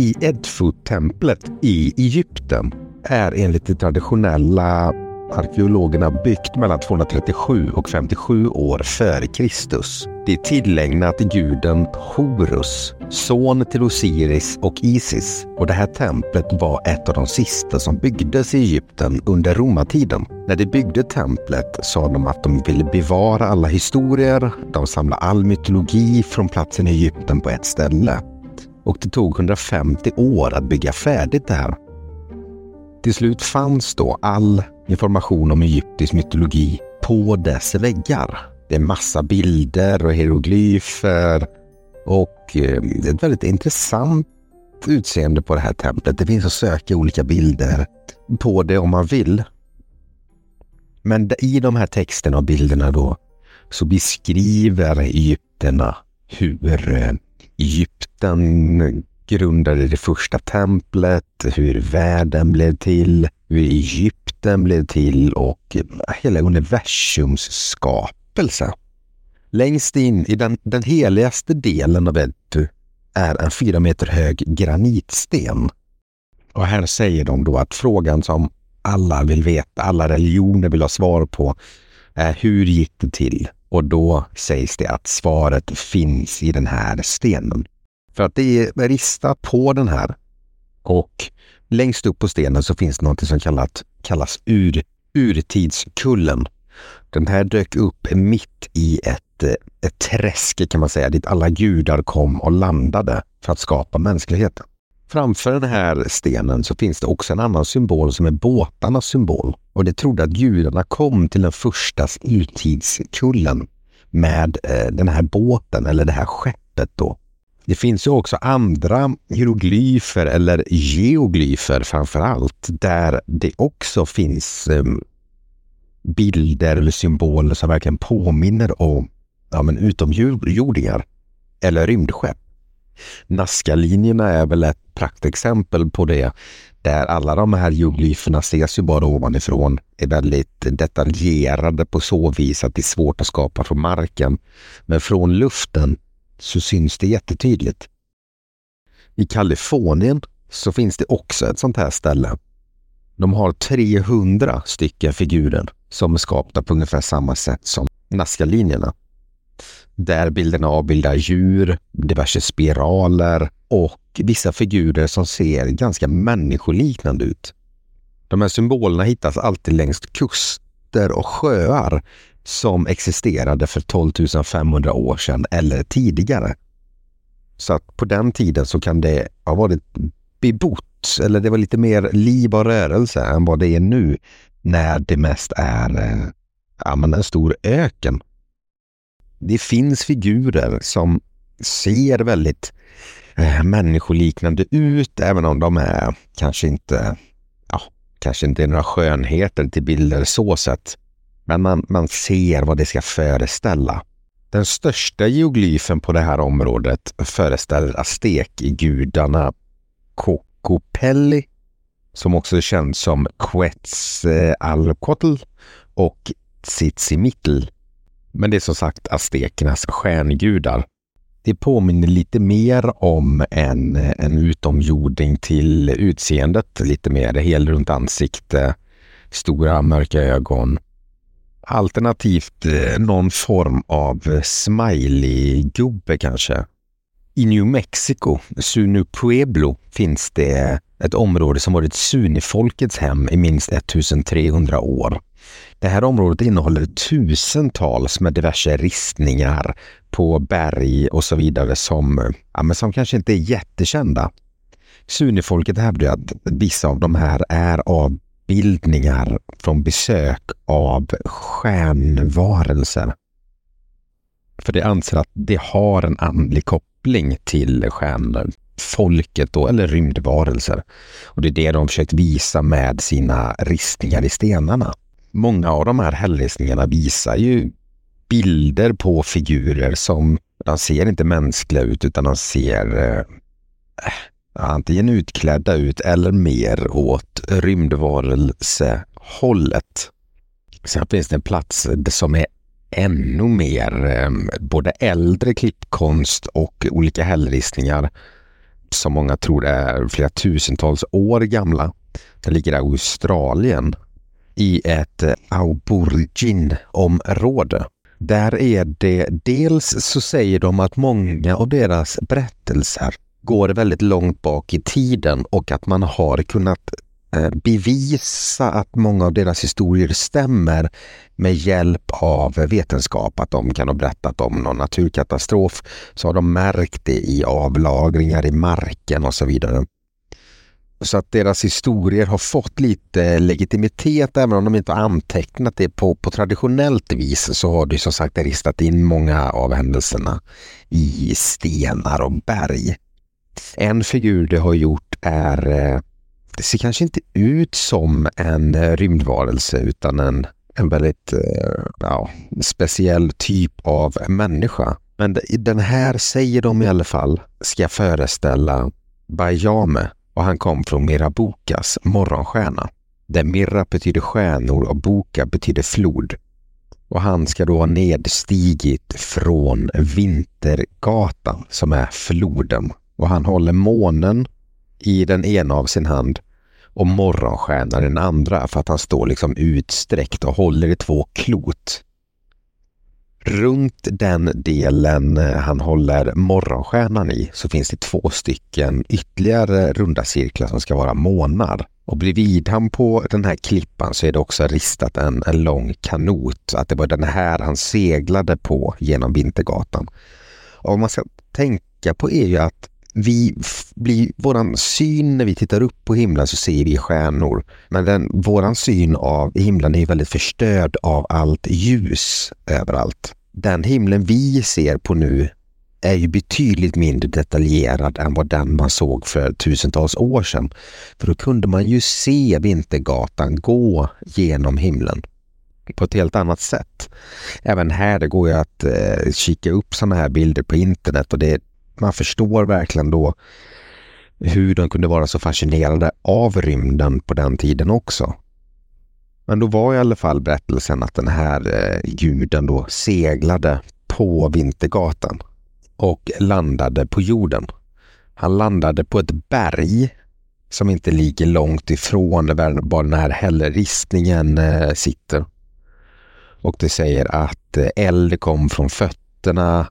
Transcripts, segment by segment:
i Edfu-templet i Egypten är enligt de traditionella arkeologerna byggt mellan 237 och 57 år före Kristus. Det är tillägnat guden Horus, son till Osiris och Isis. Och det här templet var ett av de sista som byggdes i Egypten under romartiden. När de byggde templet sa de att de ville bevara alla historier. De samlade all mytologi från platsen i Egypten på ett ställe. Och det tog 150 år att bygga färdigt det här. Till slut fanns då all information om egyptisk mytologi på dess väggar. Det är massa bilder och hieroglyfer och det är ett väldigt intressant utseende på det här templet. Det finns att söka olika bilder på det om man vill. Men i de här texterna och bilderna då så beskriver egyptierna hur eh, Egypten Egypten grundade det första templet, hur världen blev till, hur Egypten blev till och eh, hela universums skapelse. Längst in i den, den heligaste delen av Edtu är en fyra meter hög granitsten. Och här säger de då att frågan som alla vill veta, alla religioner vill ha svar på, är hur gick det till? Och då sägs det att svaret finns i den här stenen. För att det är ristat på den här och längst upp på stenen så finns det något som kallat, kallas ur, urtidskullen. Den här dök upp mitt i ett, eh, ett träsk kan man säga, dit alla gudar kom och landade för att skapa mänskligheten. Framför den här stenen så finns det också en annan symbol som är båtarnas symbol. Och det trodde att gudarna kom till den första urtidskullen med eh, den här båten eller det här skeppet då. Det finns ju också andra hieroglyfer eller geoglyfer framför allt där det också finns ehm, bilder eller symboler som verkligen påminner om ja, men utomjordingar eller rymdskepp. Nazca-linjerna är väl ett praktexempel på det, där alla de här geoglyferna ses ju bara ovanifrån, är väldigt detaljerade på så vis att det är svårt att skapa från marken. Men från luften så syns det jättetydligt. I Kalifornien så finns det också ett sånt här ställe. De har 300 stycken figurer som är skapta på ungefär samma sätt som Nazca-linjerna. Där bilderna avbildar djur, diverse spiraler och vissa figurer som ser ganska människoliknande ut. De här symbolerna hittas alltid längs kuster och sjöar som existerade för 12 500 år sedan eller tidigare. Så att på den tiden så kan det ha varit bebott eller det var lite mer liv och rörelse än vad det är nu när det mest är eh, ja, men en stor öken. Det finns figurer som ser väldigt eh, människoliknande ut, även om de är kanske inte, ja, kanske inte är några skönheter till bilder så sett. Men man, man ser vad det ska föreställa. Den största geoglyfen på det här området föreställer aztekgudarna Cocopelli, som också är känd som Quetzalcoatl och Tsitsimitl. Men det är som sagt aztekernas stjärngudar. Det påminner lite mer om en, en utomjording till utseendet, lite mer helrunt ansikte, stora mörka ögon Alternativt eh, någon form av eh, smiley-gubbe kanske. I New Mexico, Sunu Pueblo, finns det ett område som varit Sunifolkets hem i minst 1300 år. Det här området innehåller tusentals med diverse ristningar på berg och så vidare som, ja, men som kanske inte är jättekända. Sunifolket hävdar att vissa av de här är av bildningar från besök av stjärnvarelser. För de anser att det har en andlig koppling till stjärnfolket då, eller rymdvarelser. Och det är det de försökt visa med sina ristningar i stenarna. Många av de här hällristningarna visar ju bilder på figurer som de ser inte mänskliga ut utan de ser eh, antingen utklädda ut eller mer åt rymdvarelsehållet. Sen finns det en plats som är ännu mer ehm, både äldre klippkonst och olika hällristningar som många tror är flera tusentals år gamla. Den ligger i Australien i ett eh, aborigin-område. Där är det dels så säger de att många av deras berättelser går väldigt långt bak i tiden och att man har kunnat eh, bevisa att många av deras historier stämmer med hjälp av vetenskap. Att de kan ha berättat om någon naturkatastrof så har de märkt det i avlagringar i marken och så vidare. Så att deras historier har fått lite legitimitet även om de inte har antecknat det på, på traditionellt vis så har de som sagt ristat in många av händelserna i stenar och berg. En figur det har gjort är, eh, det ser kanske inte ut som en eh, rymdvarelse utan en, en väldigt eh, ja, speciell typ av människa. Men den här säger de i alla fall ska föreställa Bajame och han kom från Mirabukas morgonstjärna. Där Mirra betyder stjärnor och Boka betyder flod. Och han ska då ha nedstigit från Vintergatan som är floden. Och han håller månen i den ena av sin hand och morgonstjärnan i den andra för att han står liksom utsträckt och håller i två klot. Runt den delen eh, han håller morgonstjärnan i så finns det två stycken ytterligare runda cirklar som ska vara månar. Och bredvid han på den här klippan så är det också ristat en, en lång kanot. Att det var den här han seglade på genom Vintergatan. Och vad man ska tänka på är ju att vi blir, våran syn när vi tittar upp på himlen så ser vi stjärnor. Men den, våran syn av himlen är väldigt förstörd av allt ljus överallt. Den himlen vi ser på nu är ju betydligt mindre detaljerad än vad den man såg för tusentals år sedan. För då kunde man ju se Vintergatan gå genom himlen på ett helt annat sätt. Även här det går ju att eh, kika upp sådana här bilder på internet och det, man förstår verkligen då hur de kunde vara så fascinerade av rymden på den tiden också. Men då var i alla fall berättelsen att den här eh, guden då seglade på Vintergatan och landade på jorden. Han landade på ett berg som inte ligger långt ifrån var den här hällristningen eh, sitter. Och det säger att eh, eld kom från fötterna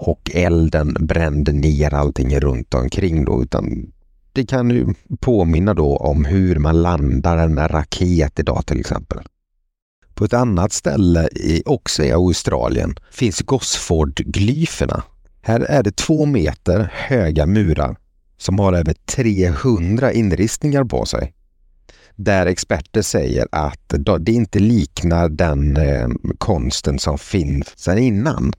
och elden brände ner allting runt omkring då. Utan det kan ju påminna då om hur man landar en raket idag till exempel. På ett annat ställe, i, också i Australien, finns Gosford-glyferna. Här är det två meter höga murar som har över 300 inristningar på sig. Där experter säger att det inte liknar den eh, konsten som finns sedan innan,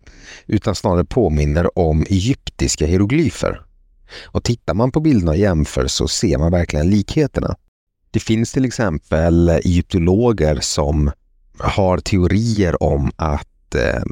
utan snarare påminner om egyptiska hieroglyfer. Och tittar man på bilderna och jämför så ser man verkligen likheterna. Det finns till exempel egyptologer som har teorier om att eh,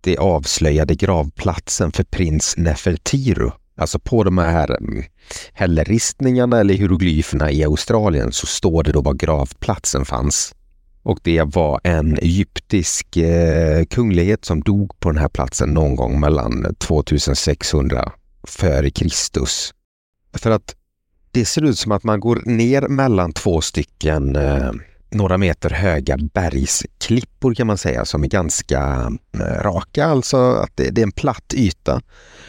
det avslöjade gravplatsen för prins Nefertiru. Alltså på de här mm, hällristningarna hälleristningarna eller hieroglyferna i Australien så står det då var gravplatsen fanns. Och det var en egyptisk eh, kunglighet som dog på den här platsen någon gång mellan 2600 före Kristus. För att det ser ut som att man går ner mellan två stycken eh, några meter höga bergsklippor kan man säga som är ganska eh, raka, alltså att det, det, är en platt yta.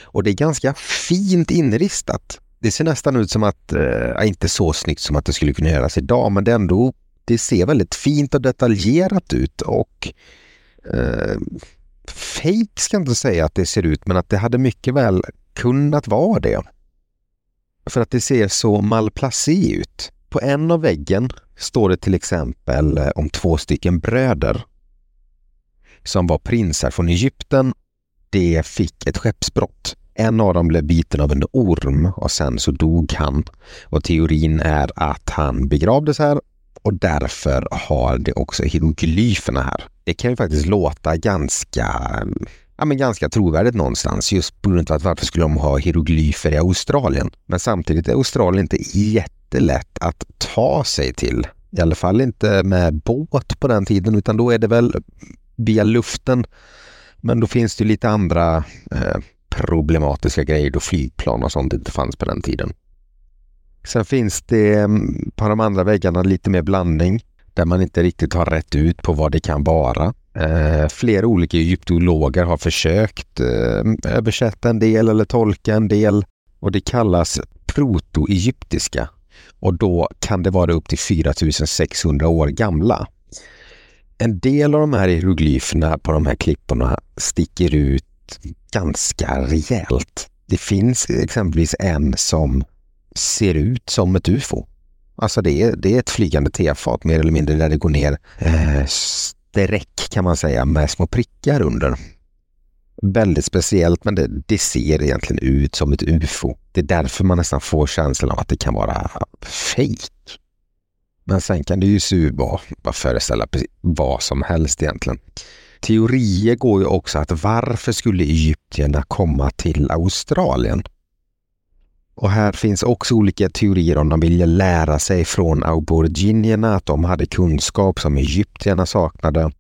Och det är ganska fint inristat. Det ser nästan ut som att, eh, inte så snyggt som att det skulle kunna göras idag, men det ändå, det ser väldigt fint och detaljerat ut och eh, fake ska jag inte säga att det ser ut, men att det hade mycket väl kunnat vara det. För att det ser så malplacé ut. På en av väggen står det till exempel eh, om två stycken bröder som var prinsar från Egypten. De fick ett skeppsbrott. En av dem blev biten av en orm och sen så dog han. Och teorin är att han begravdes här och därför har det också hieroglyferna här. Det kan ju faktiskt låta ganska ja, men ganska trovärdigt någonstans just på grund av att varför skulle de ha hieroglyfer i Australien? Men samtidigt är Australien inte lätt att ta sig till. I alla fall inte med båt på den tiden utan då är det väl via luften. Men då finns det lite andra eh, problematiska grejer då flygplan och sånt inte fanns på den tiden. Sen finns det mm, på de andra väggarna lite mer blandning där man inte riktigt har rätt ut på vad det kan vara. Eh, flera olika egyptologer har försökt eh, översätta en del eller tolka en del och det kallas proto-egyptiska och då kan det vara upp till 4600 år gamla. En del av de här hieroglyferna på de här klipporna sticker ut ganska rejält. Det finns exempelvis en som ser ut som ett ufo. Alltså det är, det är ett flygande tefat mer eller mindre där det går ner eh, streck kan man säga med små prickar under. Väldigt speciellt men det, det, ser egentligen ut som ett ufo. Det är därför man nästan får känslan av att det kan vara fejk. Men sen kan det ju se ut bara, föreställa vad som helst egentligen. Teorier går ju också att varför skulle egyptierna komma till Australien? Och här finns också olika teorier om de ville lära sig från aboriginerna, att de hade kunskap som egyptierna saknade.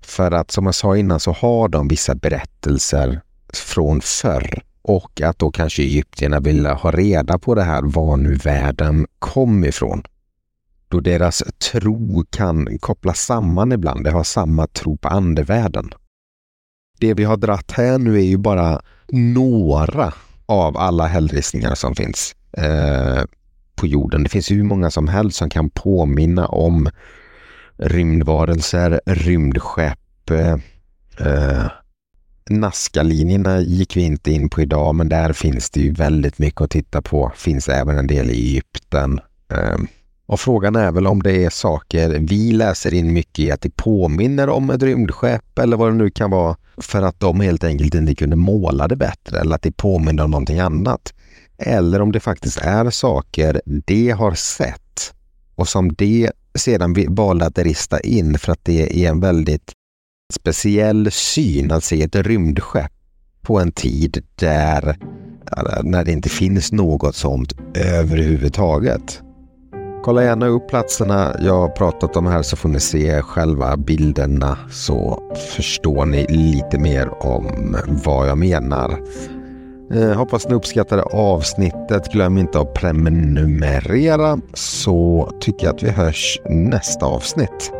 För att som jag sa innan så har de vissa berättelser från förr och att då kanske egyptierna ville ha reda på det här, var nu världen kom ifrån. Då deras tro kan kopplas samman ibland, de har samma tro på andevärlden. Det vi har dratt här nu är ju bara några av alla hällristningar som finns eh, på jorden. Det finns hur många som helst som kan påminna om rymdvarelser, rymdskepp. Eh, Nazca-linjerna gick vi inte in på idag, men där finns det ju väldigt mycket att titta på. Finns även en del i Egypten. Eh, och frågan är väl om det är saker vi läser in mycket i att det påminner om ett rymdskepp eller vad det nu kan vara för att de helt enkelt inte kunde måla det bättre eller att det påminner om någonting annat. Eller om det faktiskt är saker de har sett och som de sedan valde att rista in för att det är en väldigt speciell syn att se ett rymdskepp på en tid där när det inte finns något sånt överhuvudtaget. Kolla gärna upp platserna jag har pratat om här så får ni se själva bilderna så förstår ni lite mer om vad jag menar. Eh, hoppas ni uppskattade avsnittet. Glöm inte att prenumerera så tycker jag att vi hörs nästa avsnitt.